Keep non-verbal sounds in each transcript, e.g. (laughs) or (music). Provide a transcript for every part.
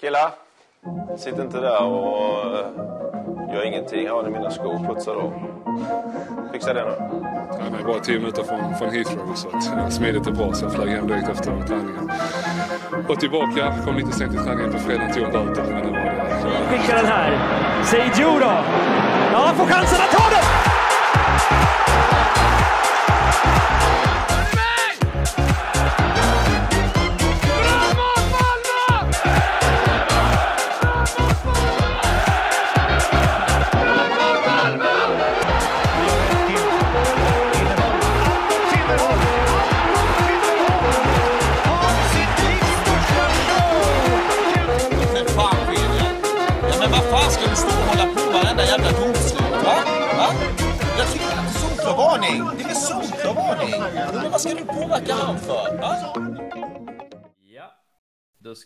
Killar, sitt inte där och uh, gör ingenting. Har ni mina skor? Putsa då. Fixa det nu. Ja, det är bara tio minuter från, från Heathrow så att, ja, smidigt och bra så jag flög hem direkt efter träningen. Och tillbaka, kom lite sent till träningen på fredagen, tog böter. Men det var det. Skickar den här. Seijo då. Ja, han får chansen att ta den!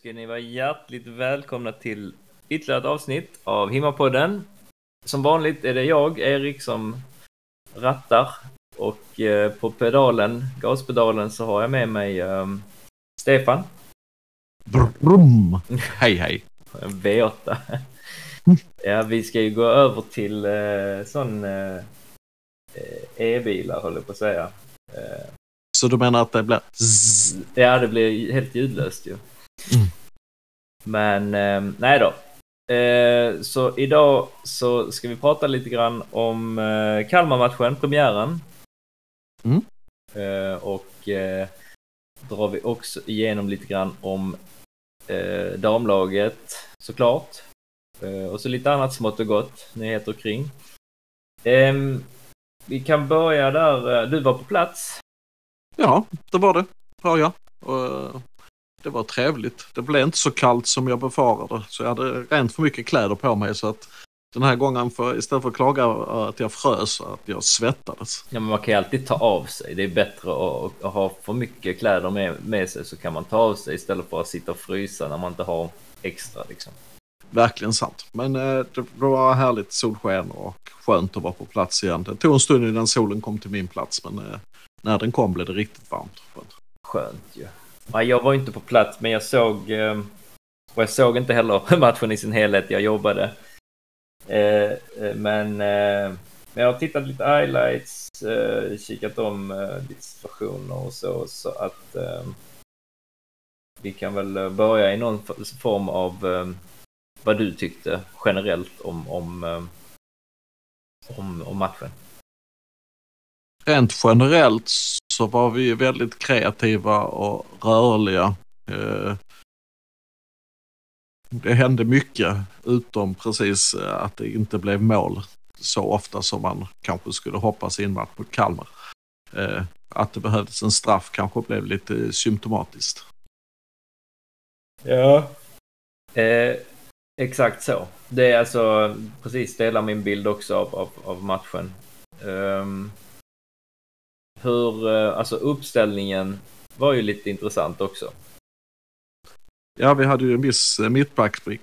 Ska ni vara hjärtligt välkomna till ytterligare ett avsnitt av Himmapodden. Som vanligt är det jag, Erik, som rattar och eh, på pedalen, gaspedalen, så har jag med mig ehm, Stefan, Brum. Hej hej. en V8. (laughs) ja, vi ska ju gå över till eh, sån eh, eh, e-bilar, håller jag på att säga. Eh, Så du menar att det blir zzz? Ja, det blir helt ljudlöst ju. Mm. Men eh, nej då. Eh, så idag så ska vi prata lite grann om eh, Kalmar-matchen, premiären. Mm. Eh, och eh, drar vi också igenom lite grann om eh, damlaget såklart. Eh, och så lite annat smått och gott, nyheter kring. Ehm, vi kan börja där, du var på plats. Ja, det var det. Var jag. Och, det var trevligt. Det blev inte så kallt som jag befarade. Så jag hade rent för mycket kläder på mig så att den här gången för, istället för att klaga att jag frös, att jag svettades. Ja, men man kan ju alltid ta av sig. Det är bättre att, att ha för mycket kläder med, med sig så kan man ta av sig istället för att sitta och frysa när man inte har extra liksom. Verkligen sant. Men eh, det var härligt solsken och skönt att vara på plats igen. Det tog en stund innan solen kom till min plats men eh, när den kom blev det riktigt varmt. Skönt. Skönt ju. Ja, jag var inte på plats men jag såg eh, och jag såg inte heller (laughs) matchen i sin helhet. Jag jobbade. Eh, eh, men, men jag har tittat lite highlights, kikat om lite situationer och så. Så att vi kan väl börja i någon form av vad du tyckte generellt om, om, om, om matchen. Rent generellt så var vi väldigt kreativa och rörliga. Eh, Det hände mycket utom precis eh, att det inte blev mål så ofta som man kanske skulle hoppas i en match mot Kalmar. Eh, Att det behövdes en straff kanske blev lite symptomatiskt. Ja. Eh, exakt så. Det är alltså precis delar min bild också av, av, av matchen. Ehm, hur, eh, alltså uppställningen var ju lite intressant också. Ja, vi hade ju en viss eh, mittbacksbrist.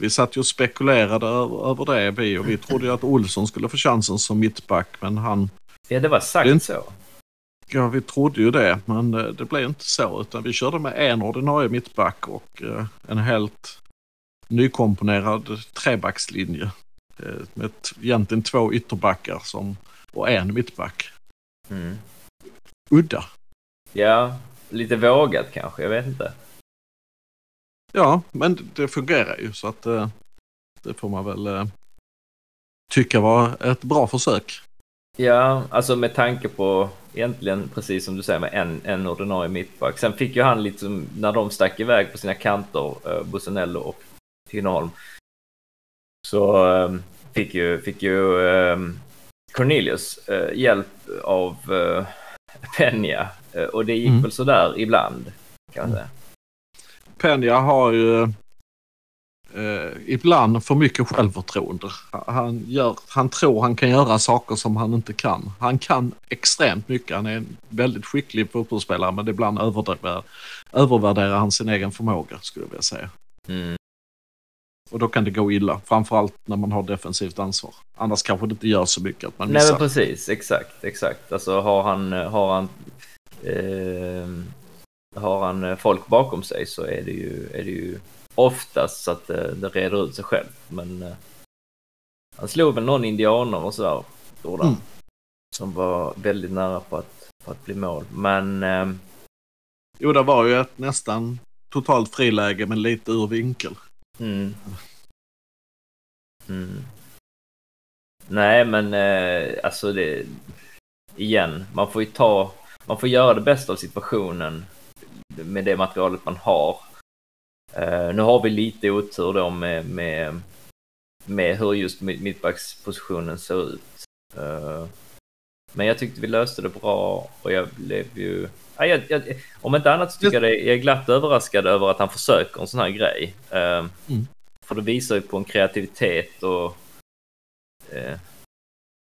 Vi satt ju och spekulerade över, över det vi och vi trodde ju att Olsson skulle få chansen som mittback men han Ja, det var sagt Det så. Ja, vi trodde ju det, men eh, det blev inte så. Utan vi körde med en ordinarie mittback och en helt nykomponerad trebackslinje. Med egentligen två ytterbackar som, och en mittback. Mm. Udda. Ja, lite vågat kanske, jag vet inte. Ja, men det- fungerar ju så att eh, det får man väl eh, tycka var ett bra försök. Ja, alltså med tanke på egentligen precis som du säger med en, en ordinarie mittback. Sen fick ju han liksom, när de stack iväg på sina kanter, eh, Busanello och Tinnerholm, så eh, fick ju, fick ju eh, Cornelius eh, hjälp av eh, Peña. Eh, och det gick Mm. väl sådär ibland, kan man säga. Peña har ju eh, ibland för mycket självförtroende. Han, gör, han tror han kan göra saker som han inte kan. Han kan extremt mycket. Han är en väldigt skicklig fotbollsspelare men ibland övervärderar, övervärderar han sin egen förmåga skulle jag vilja säga. Mm. Och då kan det gå illa. Framförallt när man har defensivt ansvar. Annars kanske det inte gör så mycket att man Nej missar. men precis, exakt, exakt. Alltså har han, har han eh, har han eh, folk bakom sig så är det ju, är det ju oftast så att det, det reder ut sig själv. Men eh, han slog väl någon indianer och sådär, gjorde han. Mm. Som var väldigt nära på att, på att bli mål. Men eh, Jo, det var ju ett nästan totalt friläge men lite ur vinkel. Mm. Mm. Nej, men eh, alltså det... Igen, man får ju ta... Man får göra det bästa av situationen med det materialet man har. Eh, nu har vi lite otur då med, med, med hur just mittbackspositionen ser ut. Eh, men jag tyckte vi löste det bra och jag blev ju... Ja, jag, jag, om inte annat så tycker jag det, jag är glatt överraskad över att han försöker en sån här grej. Eh, Mm. För det visar ju på en kreativitet och... Eh,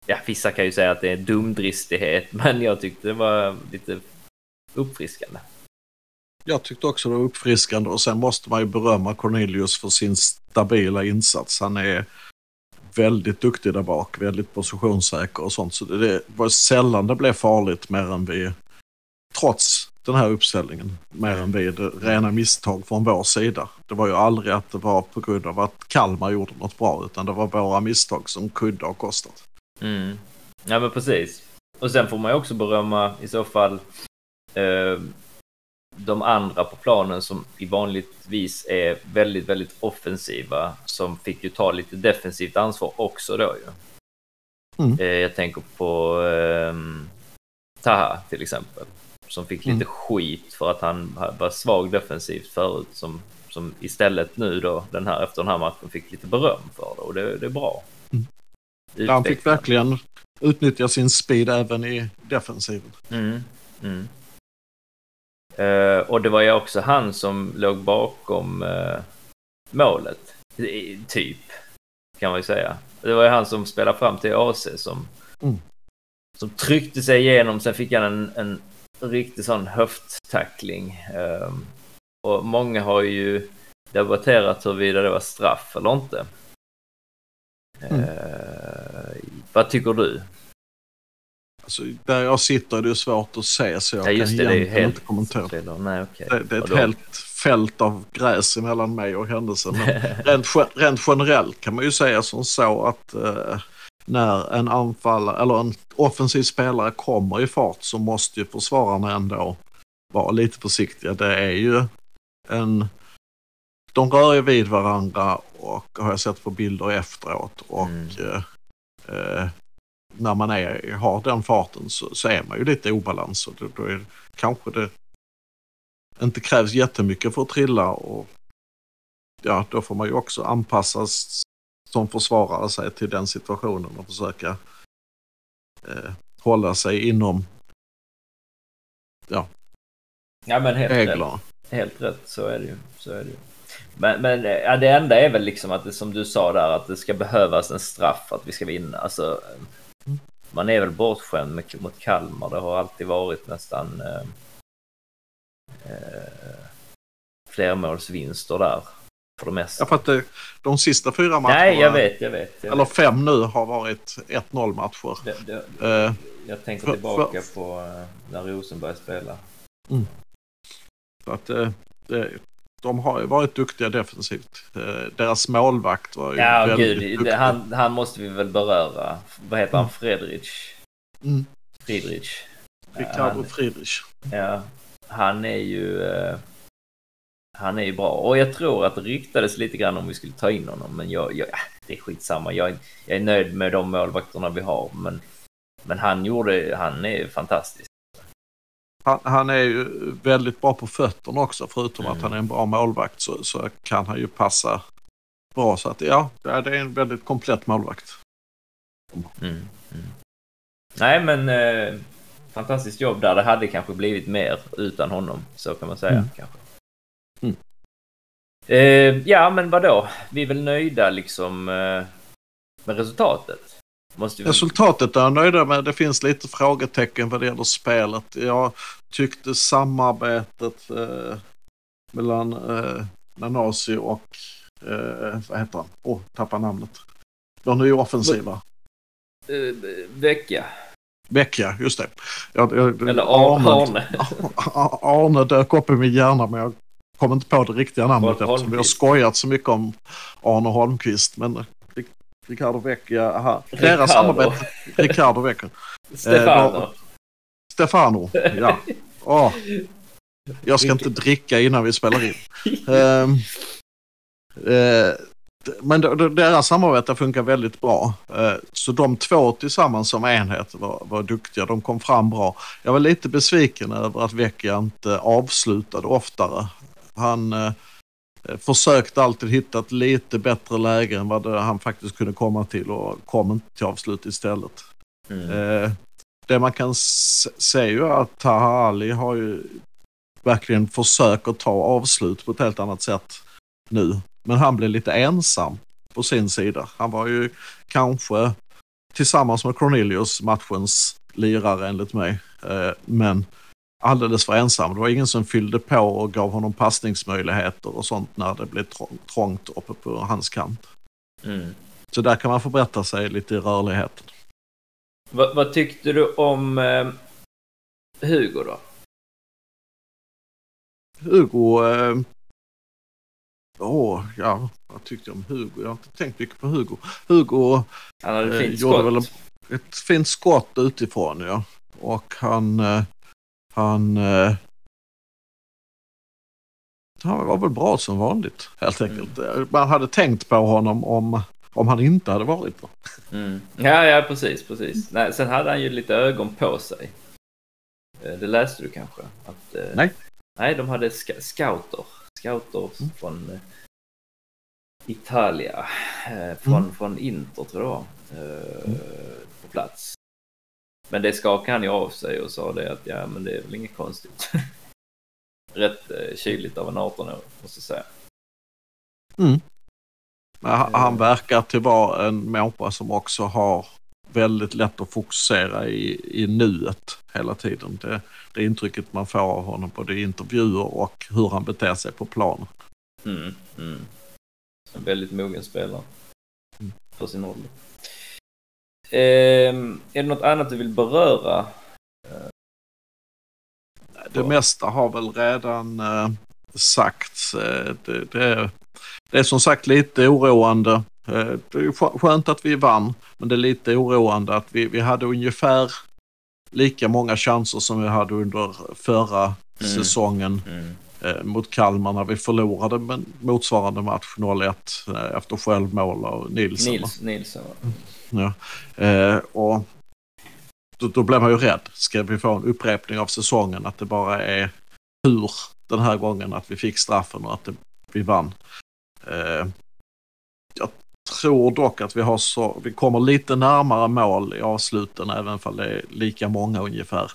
ja, vissa kan ju säga att det är dumdristighet, (laughs) men jag tyckte det var lite uppfriskande. Jag tyckte också det var uppfriskande och sen måste man ju berömma Cornelius för sin stabila insats. Han är väldigt duktig där bak, väldigt positionssäker och sånt. Så det, det var sällan det blev farligt mer än vi, trots den här uppställningen, mer än vid rena misstag från vår sida. Det var ju aldrig att det var på grund av att Kalmar gjorde något bra utan det var våra misstag som kunde ha kostat. Mm. Ja, men precis. Och sen får man ju också berömma i så fall eh, de andra på planen som i vanligtvis är väldigt, väldigt offensiva som fick ju ta lite defensivt ansvar också då ju. Mm. Eh, jag tänker på eh, Taha till exempel. Som fick lite Mm. skit för att han var svag defensivt förut som, som istället nu då den här, efter den här matchen fick lite beröm för det och det, det är bra. Mm. Han fick verkligen utnyttja sin speed även i defensiven. Mm. Eh, och det var ju också han som låg bakom eh, målet. I- Typ, kan man ju säga. Det var ju han som spelade fram till AC som, Mm. som tryckte sig igenom. Sen fick han en, en riktig sån höfttackling. Eh, och många har ju debatterat huruvida det var straff eller inte. Mm. Eh, vad tycker du? Alltså, där jag sitter är det svårt att se så jag Ja, just kan det, det egentligen helt... inte kommentera. Nej, okej. Det, det är ett Vadå? helt fält av gräs mellan mig och händelsen. Men (laughs) rent, rent generellt kan man ju säga som så att eh, när en anfallare eller en offensiv spelare kommer i fart så måste ju försvararna ändå vara lite försiktiga. Det är ju en... De rör ju vid varandra och har jag sett på bilder efteråt och Mm. eh, eh, när man är, har den farten så, så är man ju lite i obalans och då, då är, kanske det inte krävs jättemycket för att trilla och ja, då får man ju också anpassas som försvarare sig till den situationen och försöka eh, hålla sig inom Ja, men helt rätt. reglerna. Helt rätt, så är det ju. Så är det ju. Men, men eh, ja, det enda är väl liksom att det som du sa där att det ska behövas en straff för att vi ska vinna. Alltså, man är väl bortskämd med, mot Kalmar. Det har alltid varit nästan eh, eh, flermålsvinster där för det mesta. Ja, för att det, de sista fyra matcherna, Nej, jag vet, jag vet. Jag, eller vet. fem nu, har varit 1-0 matcher. Det, det, Eh, jag tänker för- tillbaka för- på eh, när Rosenberg spelade. Så att, eh, det, de har ju varit duktiga defensivt. Eh, deras målvakt var ju Ja, väldigt gud. duktig. Han, han måste vi väl beröra. Vad heter han? Fredrich? Mm. Friedrich. Ricardo Friedrich. ja, han är ju... eh, han är ju bra. Och jag tror att det ryktades lite grann om vi skulle ta in honom. Men jag, jag, ja, det är skitsamma. Jag, jag är nöjd med de målvakterna vi har. Men, men han gjorde... Han är fantastisk. Han, han är ju väldigt bra på fötterna också. Förutom Mm. att han är en bra målvakt så, så kan han ju passa bra. Så att ja, det är en väldigt komplett målvakt. Mm, mm. Nej, men eh, fantastiskt jobb där. Det hade kanske blivit mer utan honom. Så kan man säga Mm. kanske. Mm. Eh, ja, men vadå? Vi är väl nöjda liksom eh, med resultatet. Måste vi... Resultatet är jag nöjda med. Det finns lite frågetecken vad det gäller spelet. Jag tyckte samarbetet eh, mellan eh, Nanasi och eh, vad heter han? Åh, oh, tappar namnet. De är ju offensiva. Eh, vecka. Vecchia, just det. Jag, jag, Eller Arne. Arne, (laughs) Arne dök upp i min hjärna men jag kom inte på det riktiga namnet Arne eftersom vi har Holmqvist. skojat så mycket om Arne Holmqvist. Men Ricardo Vecchia, aha, Ricardo. deras samarbete. Ricardo Vecchia. (laughs) Stefano. då- Stefano, ja. Åh. Jag ska inte dricka innan vi spelar in. Ehm, eh, men deras samarbete funkar väldigt bra. Eh, så de två tillsammans som enhet var, var duktiga. De kom fram bra. Jag var lite besviken över att Vecchia inte avslutade oftare. Han eh, försökte alltid hitta ett lite bättre läge än vad han faktiskt kunde komma till och kom inte till avslut istället. Mm. Eh, det man kan se är ju att Taha Ali har ju verkligen försökt att ta avslut på ett helt annat sätt nu. Men han blev lite ensam på sin sida. Han var ju kanske tillsammans med Cornelius matchens lirare enligt mig. Eh, men alldeles för ensam. Det var ingen som fyllde på och gav honom passningsmöjligheter och sånt när det blev trång- trångt uppe på hans kant. Mm. Så där kan man förbättra sig lite i rörligheten. Vad, vad tyckte du om eh, Hugo då? Hugo... Eh, åh, ja, vad tyckte jag om Hugo? Jag har inte tänkt mycket på Hugo. Hugo Han hade Eh, fint gjorde skott. väl en- ett fint skott utifrån, ja. Och han... Eh, han... Eh, han var väl bra som vanligt, helt enkelt. Eh, Man hade tänkt på honom om, om han inte hade varit bra. Mm. Ja, ja, precis, precis. Nej, sen hade han ju lite ögon på sig. Eh, Det läste du kanske? Att, eh, Nej. Nej, de hade ska- scouter. Scouter Mm. från eh, Italia. Eh, från, Mm. från Inter, tror jag det var. Eh, På plats. Men det skakade han ju av sig och sa det att ja, men det är väl inget konstigt. (laughs) Rätt eh, kyligt av en 18-åring, måste jag säga. Men han, han verkar till vara en människa som också har väldigt lätt att fokusera i, i nuet hela tiden. Det, det intrycket man får av honom både i intervjuer och hur han beter sig på planen. Mm, mm. En väldigt mogen spelare. Mm. För sin ålder. Ehm, är det något annat du vill beröra? Det mesta har väl redan eh, sagts. Eh, det, det, det är som sagt lite oroande. Eh, det är skönt att vi vann, men det är lite oroande att vi, vi hade ungefär lika många chanser som vi hade under förra Mm. säsongen Mm. mot Kalmar när vi förlorade men motsvarande match 0-1 eh, efter självmål av Nilsson. Nils, Nilsson. va? Ja. Eh, och då, då blev man ju rädd. Ska vi få en upprepning av säsongen att det bara är tur den här gången att vi fick straffen och att det, vi vann. Eh, jag tror dock att vi, har så, vi kommer lite närmare mål i avsluten även om det är lika många ungefär.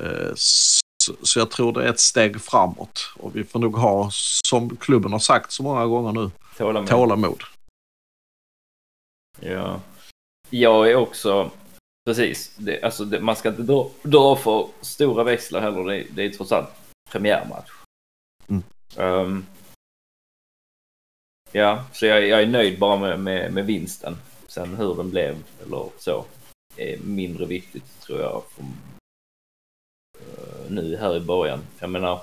Eh, så, så jag tror det är ett steg framåt och vi får nog ha, som klubben har sagt så många gånger nu, Tålamod. tålamod. Ja. Jag är också, precis, det, alltså det, man ska inte dra, dra för stora växlar heller. Det, det är trots allt premiärmatch. Mm. Ehm, ja, så jag, jag är nöjd bara med, med, med vinsten. Sen hur den blev eller så är mindre viktigt tror jag. För, eh, nu här i början. Jag menar,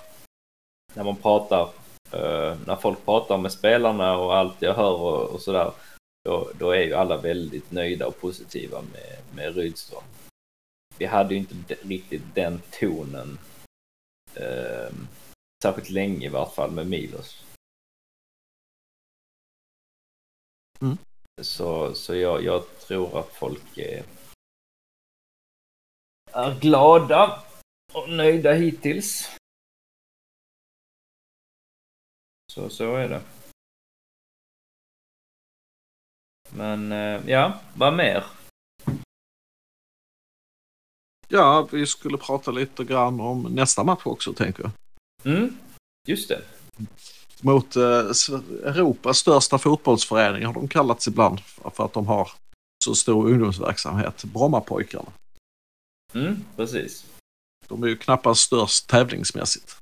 när man pratar, eh, när folk pratar med spelarna och allt jag hör och, och sådär då, då är ju alla väldigt nöjda och positiva med, med Rydström. Vi hade ju inte riktigt den tonen, eh, särskilt länge i vart fall, med Milos. Mm. Så, så jag, jag tror att folk är, är glada och nöjda hittills. Så, så är det. Men eh, ja, vad mer? Ja, vi skulle prata lite grann om nästa match också tänker jag. Mm, just det. Mot eh, Europas största fotbollsförening har de kallats ibland för att de har så stor ungdomsverksamhet. Brommapojkarna. Mm, precis. De är ju knappast störst tävlingsmässigt.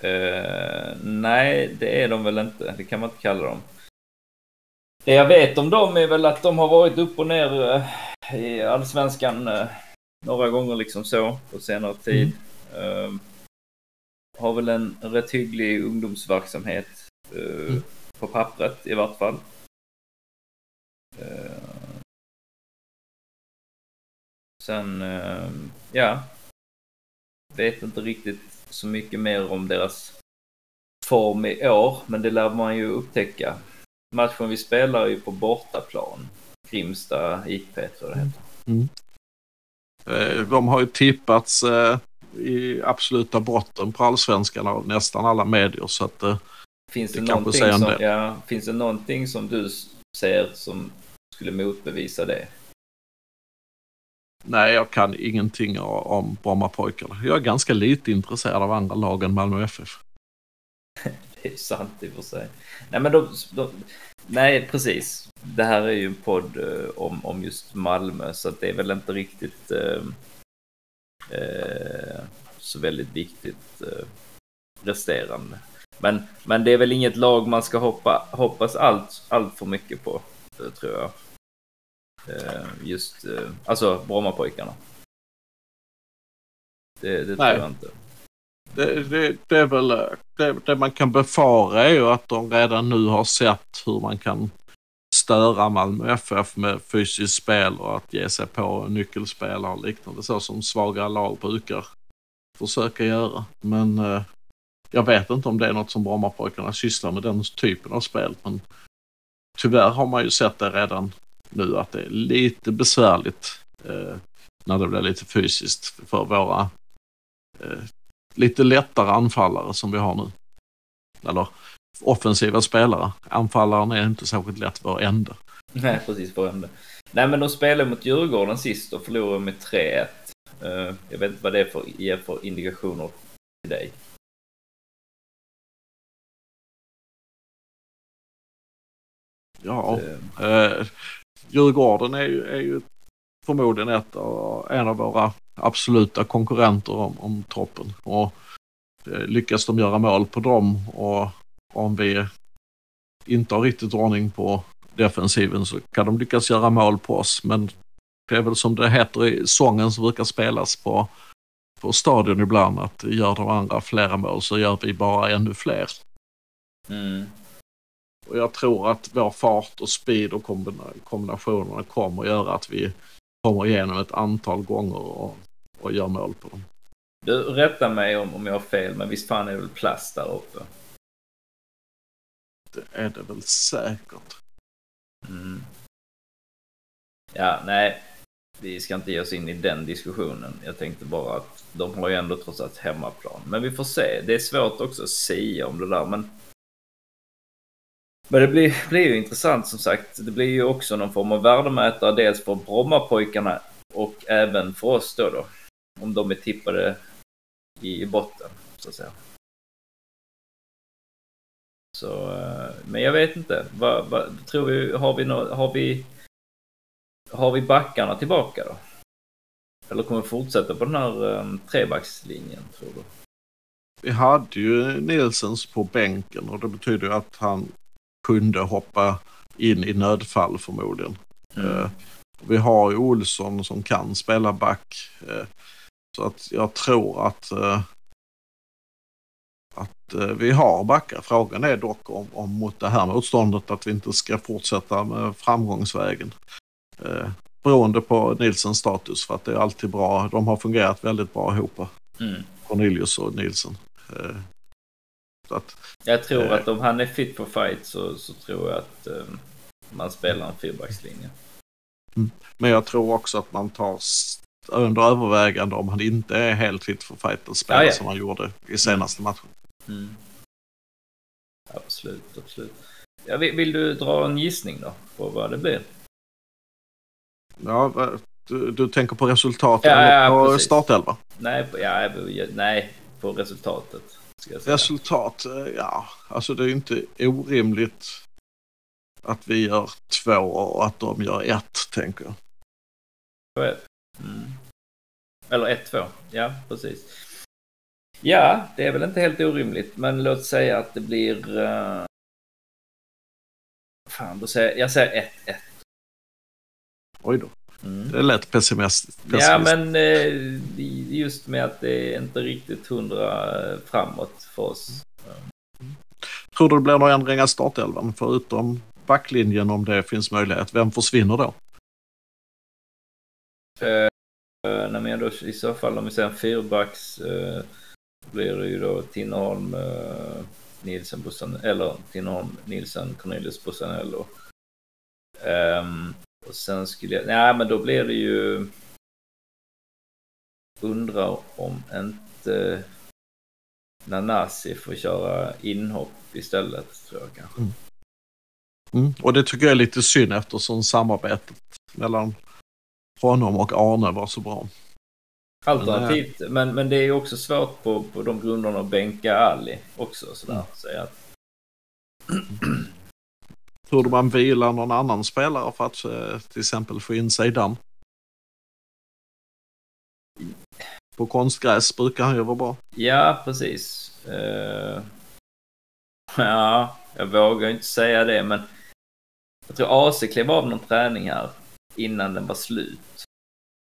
Eh, nej, det är de väl inte. Det kan man inte kalla dem. Det jag vet om dem är väl att de har varit upp och ner eh, i allsvenskan eh, några gånger liksom så på senare tid. Eh, har väl en rätt hygglig ungdomsverksamhet eh, Mm. på pappret i vart fall. Eh, sen, eh, ja. Vet inte riktigt så mycket mer om deras form i år, men det lär man ju upptäcka. Matchen vi spelar är ju på bortaplan. Grimsta IP tror jag det heter. Eh, De har ju tippats eh, i absoluta botten på allsvenskan av nästan alla medier så att eh, Finns det, Det kanske säger som, del. ja, finns det någonting som du ser som skulle motbevisa det? nej jag kan ingenting om Brommapojkarna. Jag är ganska lite intresserad av andra lag än Malmö FF. (laughs) Det är sant i och för sig. Nej, men de, de, nej, precis. Det här är ju en podd eh, om, om just Malmö, så det är väl inte riktigt eh, eh, så väldigt viktigt eh, resterande. Men, men det är väl inget lag man ska hoppa, hoppas allt, allt för mycket på, eh, tror jag. Eh, just, alltså Brommapojkarna. Det, det tror jag inte. Det, det, det är väl det, det man kan befara är ju att de redan nu har sett hur man kan störa Malmö FF med fysiskt spel och att ge sig på nyckelspelare och liknande så som svaga lag brukar försöka göra. Men eh, jag vet inte om det är något som Brommapojkarna sysslar med den typen av spel. Men tyvärr har man ju sett det redan nu att det är lite besvärligt eh, när det blir lite fysiskt för våra eh, lite lättare anfallare som vi har nu. Eller offensiva spelare. Anfallaren är inte särskilt lätt vår ände. Nej, precis. Ände. Nej, men de spelade mot Djurgården sist och förlorade med 3-1. Eh, jag vet inte vad det är för, ger för indikationer till dig. Ja, eh, Djurgården är ju, är ju förmodligen ett av, en av våra absoluta konkurrenter om, om toppen. Och eh, lyckas de göra mål på dem och om vi inte har riktigt ordning på defensiven så kan de lyckas göra mål på oss. Men det är väl som det heter i sången som brukar spelas på, på stadion ibland att gör de andra flera mål så gör vi bara ännu fler. mm. Och jag tror att vår fart och speed och kombina- kombinationerna kommer att göra att vi kommer igenom ett antal gånger och, och gör mål på dem. Du, rätta mig om, om jag har fel, men visst fan är det väl plast där uppe? Det är det väl säkert. Mm. Ja, nej. Vi ska inte ge oss in i den diskussionen. Jag tänkte bara att de har ju ändå trots allt hemmaplan. Men vi får se. Det är svårt också att säga om det där, men men det blir, blir ju intressant som sagt. Det blir ju också någon form av värdemätare dels för Brommapojkarna och även för oss då, då. Om de är tippade i botten, så att säga. Så, eh, men jag vet inte. Vad, vad tror vi, har vi, nå- har vi, har vi backarna tillbaka då? Eller kommer vi fortsätta på den här um, trebackslinjen, tror du? Vi hade ju Nilsens på bänken och det betyder ju att han kunde hoppa in i nödfall förmodligen. Eh, Vi har ju Olsson som kan spela back. eh, Så att jag tror att, eh, att eh, vi har backar. Frågan är dock om, om mot det här motståndet att vi inte ska fortsätta med framgångsvägen. Eh, Beroende på Nilsens status för att det är alltid bra. De har fungerat väldigt bra ihop. Mm. Cornelius och. Eh, Så att, Jag tror Eh. att om han är fit for fight så, så tror jag att um, man spelar en fyrbackslinje. men jag tror också att man tar under övervägande om han inte är helt fit för fight spela Ja, ja. som han gjorde i senaste matchen. Mm. Absolut, absolut. Ja, vill, vill du dra en gissning då på vad det blir? Ja, du, du tänker på resultat Ja, eller på precis. startelva? Nej, på, ja, nej, på resultatet. Resultat, eh, ja, alltså det är inte orimligt att vi gör två och att de gör ett, tänker jag. Mm. Eller 1-2. Ja, precis. Ja, det är väl inte helt orimligt, men låt säga att det blir... Uh... Fan, då säger jag säger 1-1. Oj då. Mm. Det är lätt pessimistiskt. Ja, men eh, just med att det är inte riktigt hundra framåt för oss. Tror du det blir några ändringar i startelvan förutom backlinjen om det finns möjlighet? Vem försvinner då? Eh, nej, men då, I så fall om vi säger en fyrbacks eh, blir det ju då Tinnerholm, eh, Nilsen, Bussan, eller Tinnerholm, Nilsen, Cornelius, Bussanello. Um, ehm, och sen skulle jag, nej men då blir det ju undrar om inte Nanasi får köra inhopp istället tror jag kanske. Mm. Mm. Och det tycker jag är lite synd eftersom samarbetet mellan honom och Arne var så bra. Alternativt, men, men det är också svårt på, på de grunderna att bänka Ali också sådär. Mm. Så att... Man vilar någon annan spelare för att eh, till exempel få in Zeidan? På konstgräs brukar han ju vara bra. Ja, precis. Uh... Ja, jag vågar inte säga det, men jag tror AC klev av någon träning här innan den var slut.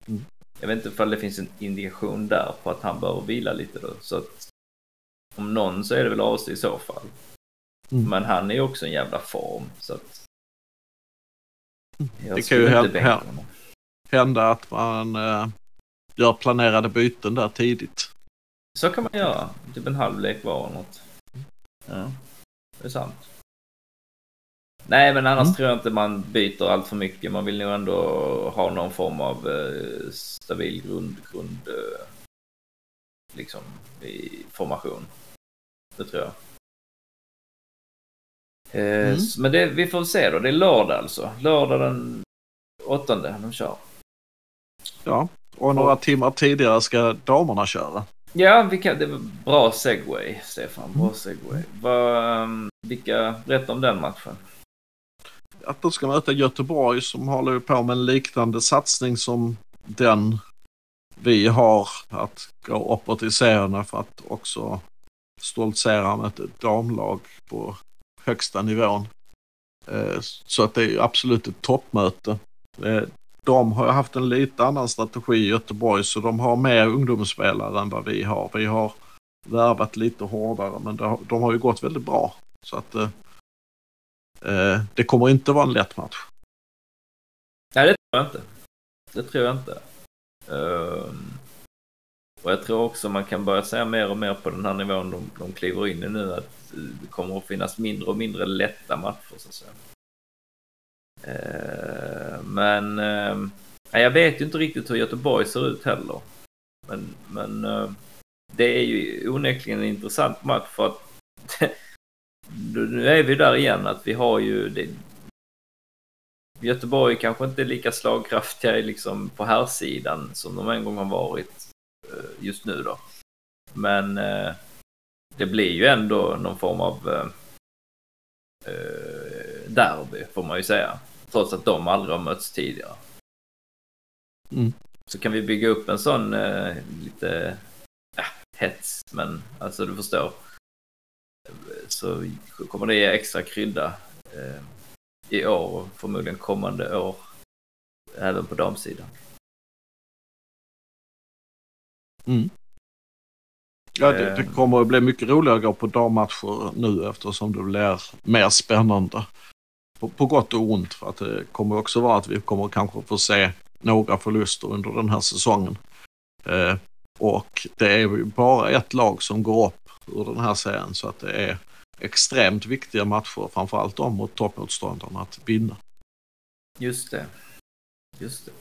Mm. Jag vet inte ifall det finns en indikation där på att han bör vila lite då. Så att om någon så är det väl AC i så fall. Mm. Men han är ju också en jävla form. Så att det kan ju hända, hända att man äh, gör planerade byten där tidigt. Så kan man göra. Typ en halvlek var eller något. Ja, det är sant. Nej, men annars mm. tror jag inte man byter allt för mycket. Man vill nog ändå ha någon form av eh, stabil grund, grund eh, liksom i formation. Det tror jag. Eh, mm. Men det, vi får se då. Det är lördag alltså. Lördag den åttonde de kör. Ja, och några timmar tidigare ska damerna köra. Ja, vi kan, det var bra segway, Stefan. Bra segway. Va, um, vilka, berätta om den matchen. Att de ska möta Göteborg som håller på med en liknande satsning som den vi har. Att gå uppåt i serierna för att också stoltsera med ett damlag på högsta nivån. Eh, så att det är absolut ett toppmöte. Eh, de har haft en lite annan strategi i Göteborg så de har mer ungdomsspelare än vad vi har. Vi har värvat lite hårdare men de har ju gått väldigt bra. Så att eh, Eh, det kommer inte vara en lätt match. Nej, det tror jag inte. Det tror jag inte. Um, och jag tror också man kan börja säga mer och mer på den här nivån de, de kliver in i nu att eh, det kommer att finnas mindre och mindre lätta matcher så att säga. Ehm, men ehm, jag vet ju inte riktigt hur Göteborg ser ut heller. Men, men det är ju onekligen en intressant match för att (laughs) nu är vi där igen att vi har ju det, Göteborg kanske inte är lika slagkraftiga liksom på här sidan som de en gång har varit just nu då. Men det blir ju ändå någon form av derby får man ju säga. Trots att de aldrig har mötts tidigare. Mm. Så kan vi bygga upp en sån eh, lite ja, hets, men alltså du förstår. Så kommer det ge extra krydda eh, i år och förmodligen kommande år. Även på damsidan. Mm. Ja, det, det, eh. kommer att bli mycket roligare att gå på dammatcher nu eftersom det blir mer spännande på, på gott och ont. För att det kommer också vara att vi kommer kanske få se några förluster under den här säsongen. Eh, och det är bara ett lag som går upp ur den här serien så att det är extremt viktiga matcher, framförallt de mot toppmotståndarna, att vinna. Just det. Just det.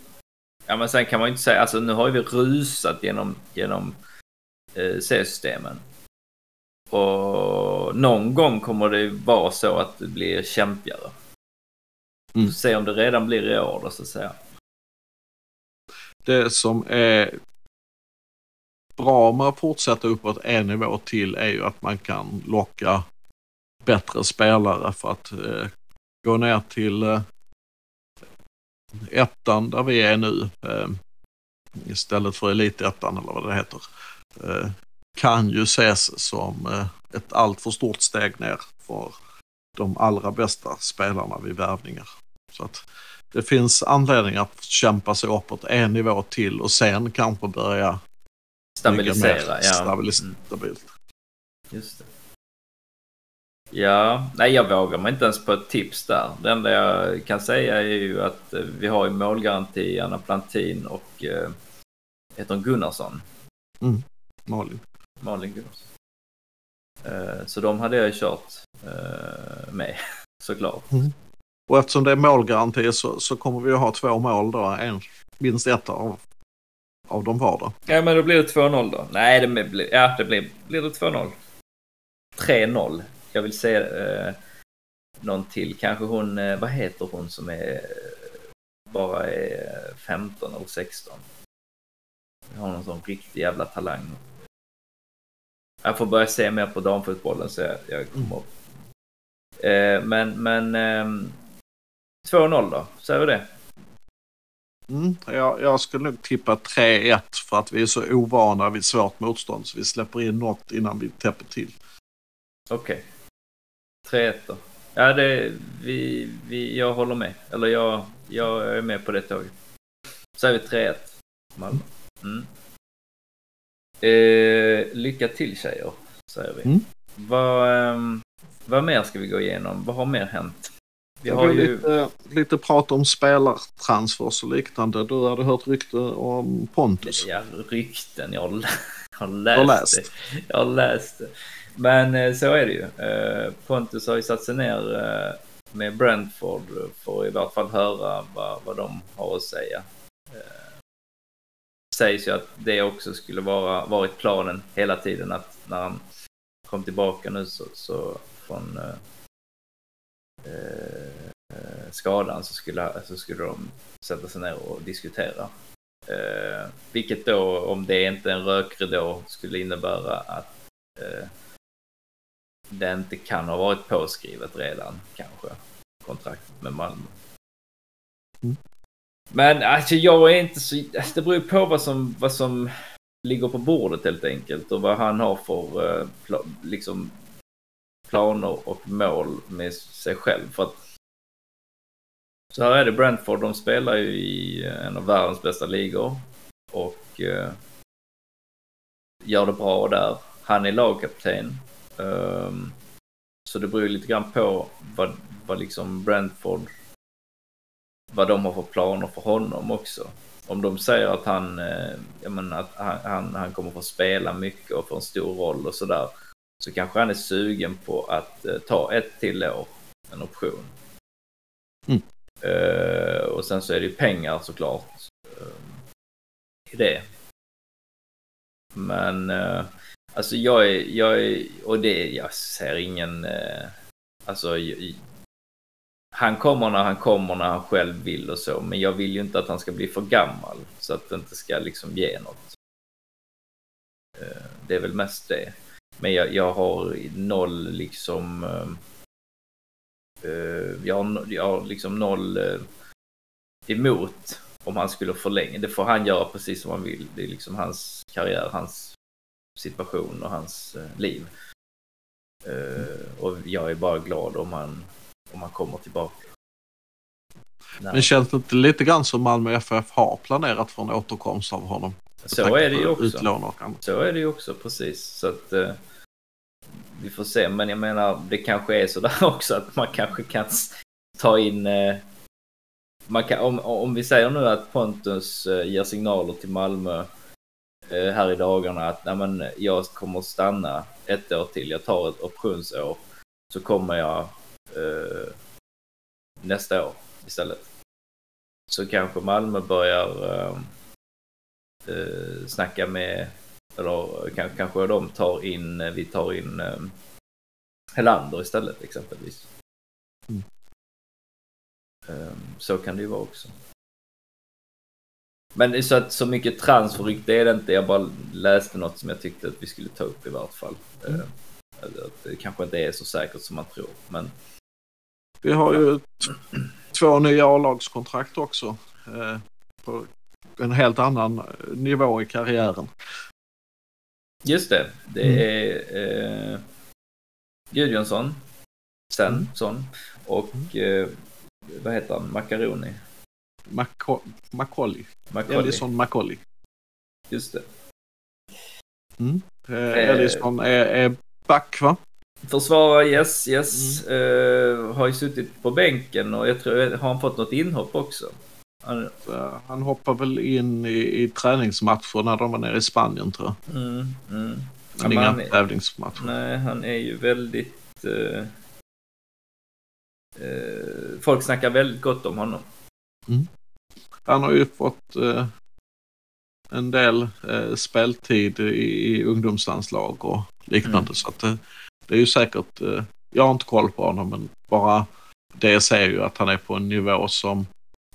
Ja men sen kan man ju inte säga, alltså nu har ju vi rusat genom, genom eh, C-systemen. Och någon gång kommer det vara så att det blir kämpigare. Mm. Se om det redan blir i år då så att säga. Det som är bra med att fortsätta uppåt en nivå till är ju att man kan locka bättre spelare för att eh, gå ner till eh, ettan där vi är nu eh, istället för elitettan eller vad det heter eh, kan ju ses som eh, ett alltför stort steg ner för de allra bästa spelarna vid värvningar. Så att det finns anledning att kämpa sig uppåt en nivå till och sen kanske börja Stabilisera, ja. stabilis- Mm. stabilt. Just det. Ja, nej jag vågar mig inte ens på ett tips där. Det enda jag kan säga är ju att eh, vi har ju målgaranti, Anna Plantin och eh, heter hon Gunnarsson? Malin. Malin Gunnarsson. Eh, så de hade jag ju kört eh, med (laughs) såklart. Och eftersom det är målgaranti så, så kommer vi att ha två mål då. En, minst ett av, av dem var då. Ja men då blir det 2-0 då. Nej, det blir, ja, det blir, blir det 2-0. 3-0. Jag vill se eh, någon till. Kanske hon, eh, vad heter hon som är bara är 15 eller 16? Jag har någon sån riktig jävla talang. Jag får börja se mer på damfotbollen så jag, jag kommer upp. Eh, men men ehm, 2-0 då, säger vi det? Mm, jag, jag skulle nog tippa 3-1 för att vi är så ovana vid svårt motstånd så vi släpper in något innan vi täpper till. Okej. 3-1 då. Ja, det, vi, vi, jag håller med. Eller jag, jag är med på det tåget. Så är vi 3-1. Malmö. Mm. Eh, lycka till tjejer, säger vi. Mm. Vad, ehm, vad mer ska vi gå igenom? Vad har mer hänt? Vi Det har ju... lite, lite prat om spelartransfers och liknande. Du hade hört rykte om Pontus. Ja, rykten. Jag har, lä- (laughs) jag har läst, har läst. det. Jag har läst det. Men eh, så är det ju. Eh, Pontus har ju satt sig ner eh, med Brentford för att i vart fall höra vad, vad de har att säga. Eh, sägs ju att det också skulle vara varit planen hela tiden att när han kom tillbaka nu så, så från eh, skadan så skulle, så skulle de sätta sig ner och diskutera. Eh, vilket då, om det inte är en rökridå, skulle innebära att eh, det inte kan ha varit påskrivet redan, kanske, kontraktet med Malmö. Mm. Men alltså jag är inte så, alltså, det beror på vad som, vad som ligger på bordet helt enkelt och vad han har för eh, liksom planer och mål med sig själv. För att så här är det, Brentford de spelar ju i eh, en av världens bästa ligor och eh, gör det bra där. Han är lagkapten. Um, så det beror ju lite grann på vad, vad liksom Brentford, vad de har för planer för honom också. Om de säger att han, eh, jag menar, att han, han, han kommer få spela mycket och få en stor roll och sådär. Så kanske han är sugen på att eh, ta ett till år, en option. Mm. Eh, och sen så är det ju pengar såklart eh, i det. Men eh, alltså jag är, jag är, och det, jag ser ingen, eh, alltså i- han kommer när han kommer när han själv vill och så, men jag vill ju inte att han ska bli för gammal så att det inte ska liksom ge något. Det är väl mest det. Men jag, jag har noll liksom, Uh, jag, har, jag har liksom noll uh, emot om han skulle förlänga. Det får han göra precis som han vill. Det är liksom hans karriär, hans situation och hans uh, liv. Uh, och jag är bara glad om han, om han kommer tillbaka. Nej. Men känns det inte lite grann som Malmö FF har planerat för en återkomst av honom? Så är det ju också. Så är det ju också, precis. Så att eh, vi får se. Men jag menar, det kanske är sådär (laughs) också att man kanske kan ta in... Eh, man kan, om, om vi säger nu att Pontus eh, ger signaler till Malmö eh, här i dagarna att nej, men, jag kommer att stanna ett år till, jag tar ett optionsår, så kommer jag eh, nästa år istället. Så kanske Malmö börjar eh, snacka med, eller kanske, kanske de tar in, eh, vi tar in eh, Helander istället exempelvis. Mm. Eh, så kan det ju vara också. Men så att så mycket transferrykte är det inte. Jag bara läste något som jag tyckte att vi skulle ta upp i vart fall. Mm. Eh, att det kanske inte är så säkert som man tror. Men Vi har ju två nya A-lagskontrakt också. Eh, på en helt annan eh, nivå i karriären. Just det, det Mm. är eh, Gudjonsson, Sen, Mm. och eh, vad heter han, Macaroni. Macaulay. Ellison Macaulay. Just det. Eh, Ellison är, är back va? Försvarare, yes, yes. Eh, har ju suttit på bänken och jag tror, har han fått något inhopp också? Han, Han hoppar väl in i, i träningsmatcher när de var nere i Spanien tror jag. mm, mm. Men inga han tävlingsmatcher. Nej, han är ju väldigt... eh, eh, folk snackar väldigt gott om honom. Han har ju fått eh, en del eh, speltid i, i ungdomslandslag och liknande. Mm. Så att det, det är ju säkert, eh, jag har inte koll på honom men bara det ser ju att han är på en nivå som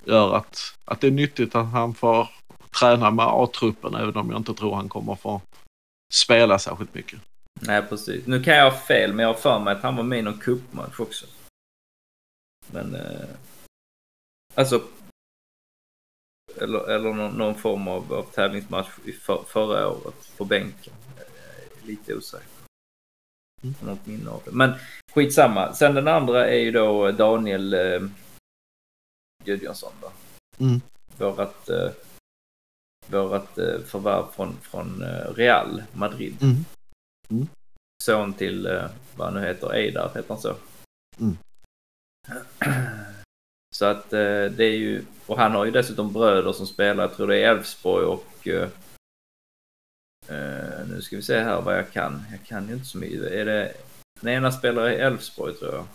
gör att, att det är nyttigt att han får träna med A-truppen även om jag inte tror han kommer få spela särskilt mycket. Nej, precis. Nu kan jag ha fel, men jag har för mig att han var med i någon cupmatch också. Men... Eh, alltså... Eller, eller någon, någon form av, av tävlingsmatch i för, förra året på bänken. Är lite osäker. Mm. Något minne av det. Men skitsamma. Sen den andra är ju då Daniel eh, Gudjonsson då. Mm. Vårat, eh, vårat eh, förvärv från, från eh, Real Madrid. Mm. Son till, eh, vad han nu heter, Eidar, heter han så? Mm. (clears throat) Så att eh, det är ju, och han har ju dessutom bröder som spelar, jag tror det är Elfsborg och eh, nu ska vi se här vad jag kan. Jag kan ju inte så mycket. Är det, den ena spelar i Elfsborg tror jag.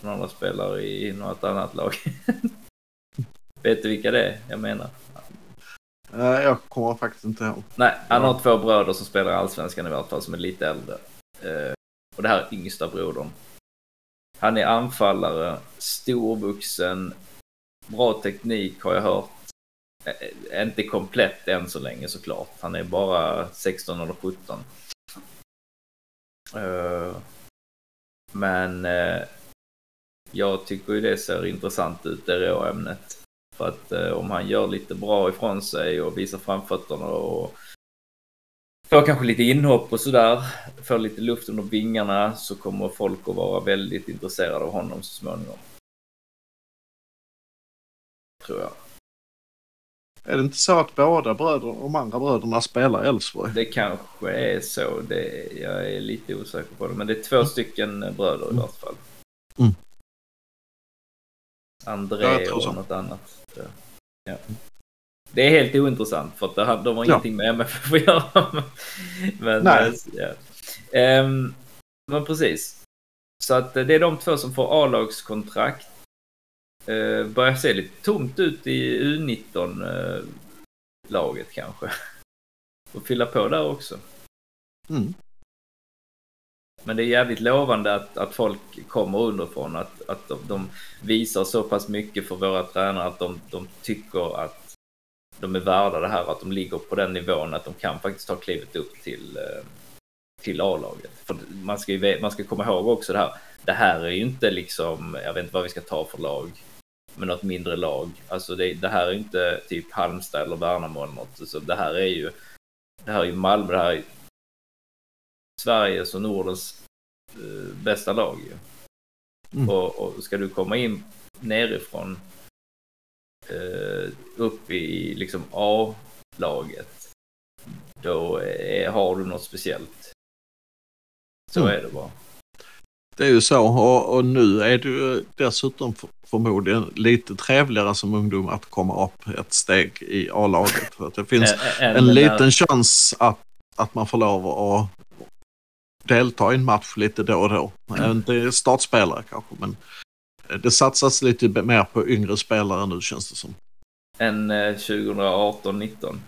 Den andra spelar i något annat lag. (laughs) Vet du vilka det är jag menar? Eh, jag kommer faktiskt inte ihåg. Nej, han har två bröder som spelar i Allsvenskan i vart fall som är lite äldre. Eh, och det här är yngsta brodern. Han är anfallare, storvuxen, bra teknik har jag hört. Eh, inte komplett än så länge såklart. Han är bara 16 eller 17. Eh, men jag tycker ju det ser intressant ut, det råämnet. För att eh, om han gör lite bra ifrån sig och visar framfötterna och får kanske lite inhopp och sådär, får lite luft under vingarna så kommer folk att vara väldigt intresserade av honom så småningom. Tror jag. Är det inte så att båda bröder, de andra bröderna spelar i Elfsborg? Det kanske är så. Det, jag är lite osäker på det. Men det är två stycken bröder i vart fall. Mm. André och något annat. Ja. Det är helt ointressant för att det de har Ja. ingenting med MFF att göra. (laughs) Men, Nej. eh, ja. Ehm, men precis. Så att eh, det är de två som får A-lagskontrakt. Uh, börjar se lite tomt ut i U19-laget kanske. (laughs) Och fylla på där också. Mm. Men det är jävligt lovande att, att folk kommer underifrån, att, att de, de visar så pass mycket för våra tränare att de, de tycker att de är värda det här, att de ligger på den nivån att de kan faktiskt ta klivet upp till, eh, till A-laget. För man ska, ju, man ska komma ihåg också det här, det här är ju inte liksom, jag vet inte vad vi ska ta för lag, men något mindre lag. Alltså det, det här är ju inte typ Halmstad eller Värnamo eller något, så det här är ju, det här är ju Malmö, det här är Sveriges och Nordens eh, bästa lag ju. Mm. Och, och ska du komma in nerifrån eh, upp i liksom A-laget då är, har du något speciellt. Så Mm. är det bara. Det är ju så och, och nu är det ju dessutom för, förmodligen lite trevligare som ungdom att komma upp ett steg i A-laget. För att det finns en liten där- chans att, att man får lov att delta i en match lite då och då. Inte startspelare kanske men det satsas lite mer på yngre spelare nu känns det som. än eh, 2018-19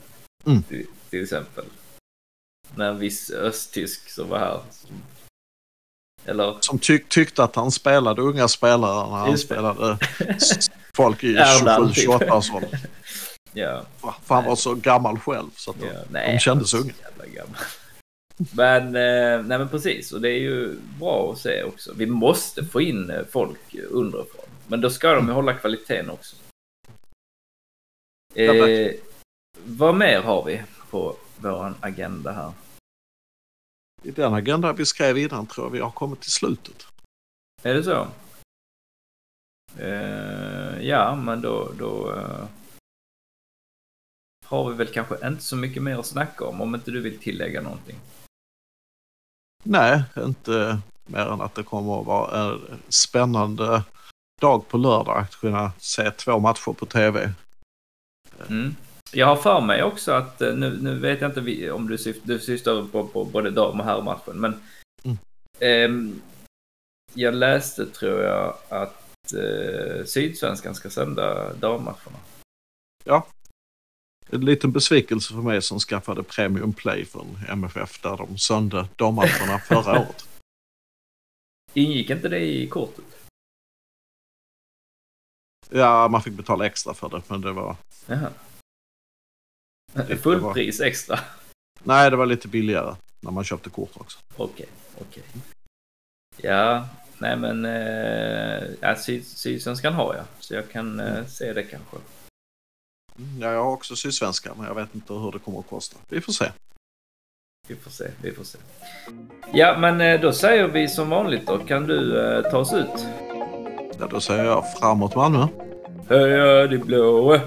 Mm. till, till exempel. När en viss östtysk som var här. Eller Som tyck, tyckte att han spelade unga spelare när han Just spelade (laughs) folk i Erland, typ. 27-28 års ålder. ja, För han var så gammal själv så att ja, de kändes han är unga. så jävla gammal. Men, eh, nej men precis, och det är ju bra att se också. Vi måste få in eh, folk underifrån. Men då ska de ju hålla kvaliteten också. Eh, vad mer har vi på vår agenda här? I den agenda vi skrev innan tror jag vi har kommit till slutet. Är det så? Eh, ja, men då, då, eh, har vi väl kanske inte så mycket mer att snacka om, om inte du vill tillägga någonting. Nej, inte mer än att det kommer att vara en spännande dag på lördag att kunna se två matcher på tv. Mm. Jag har för mig också att, eh, nu, nu vet jag inte om du, syft, du syftar på, på både dam och herrmatchen, men mm. eh, jag läste tror jag att eh, Sydsvenskan ska sända dammatcherna. Ja. En liten besvikelse för mig som skaffade Premium Play från MFF där de sände dammatcherna (laughs) förra året. Ingick inte det i kortet? Ja, man fick betala extra för det, men det var... Jaha. Fullpris extra? Nej, det var lite billigare när man köpte kort också. Okej, okay, okej. Okay. Ja, nej men eh, ja, Sydsvenskan har jag, så jag kan eh, se det kanske. Ja, jag har också Sydsvenskan, men jag vet inte hur det kommer att kosta. Vi får se. Vi får se, vi får se. Ja, men eh, då säger vi som vanligt då. Kan du eh, ta oss ut? Ja, då säger jag framåt Malmö. Höja de blåa.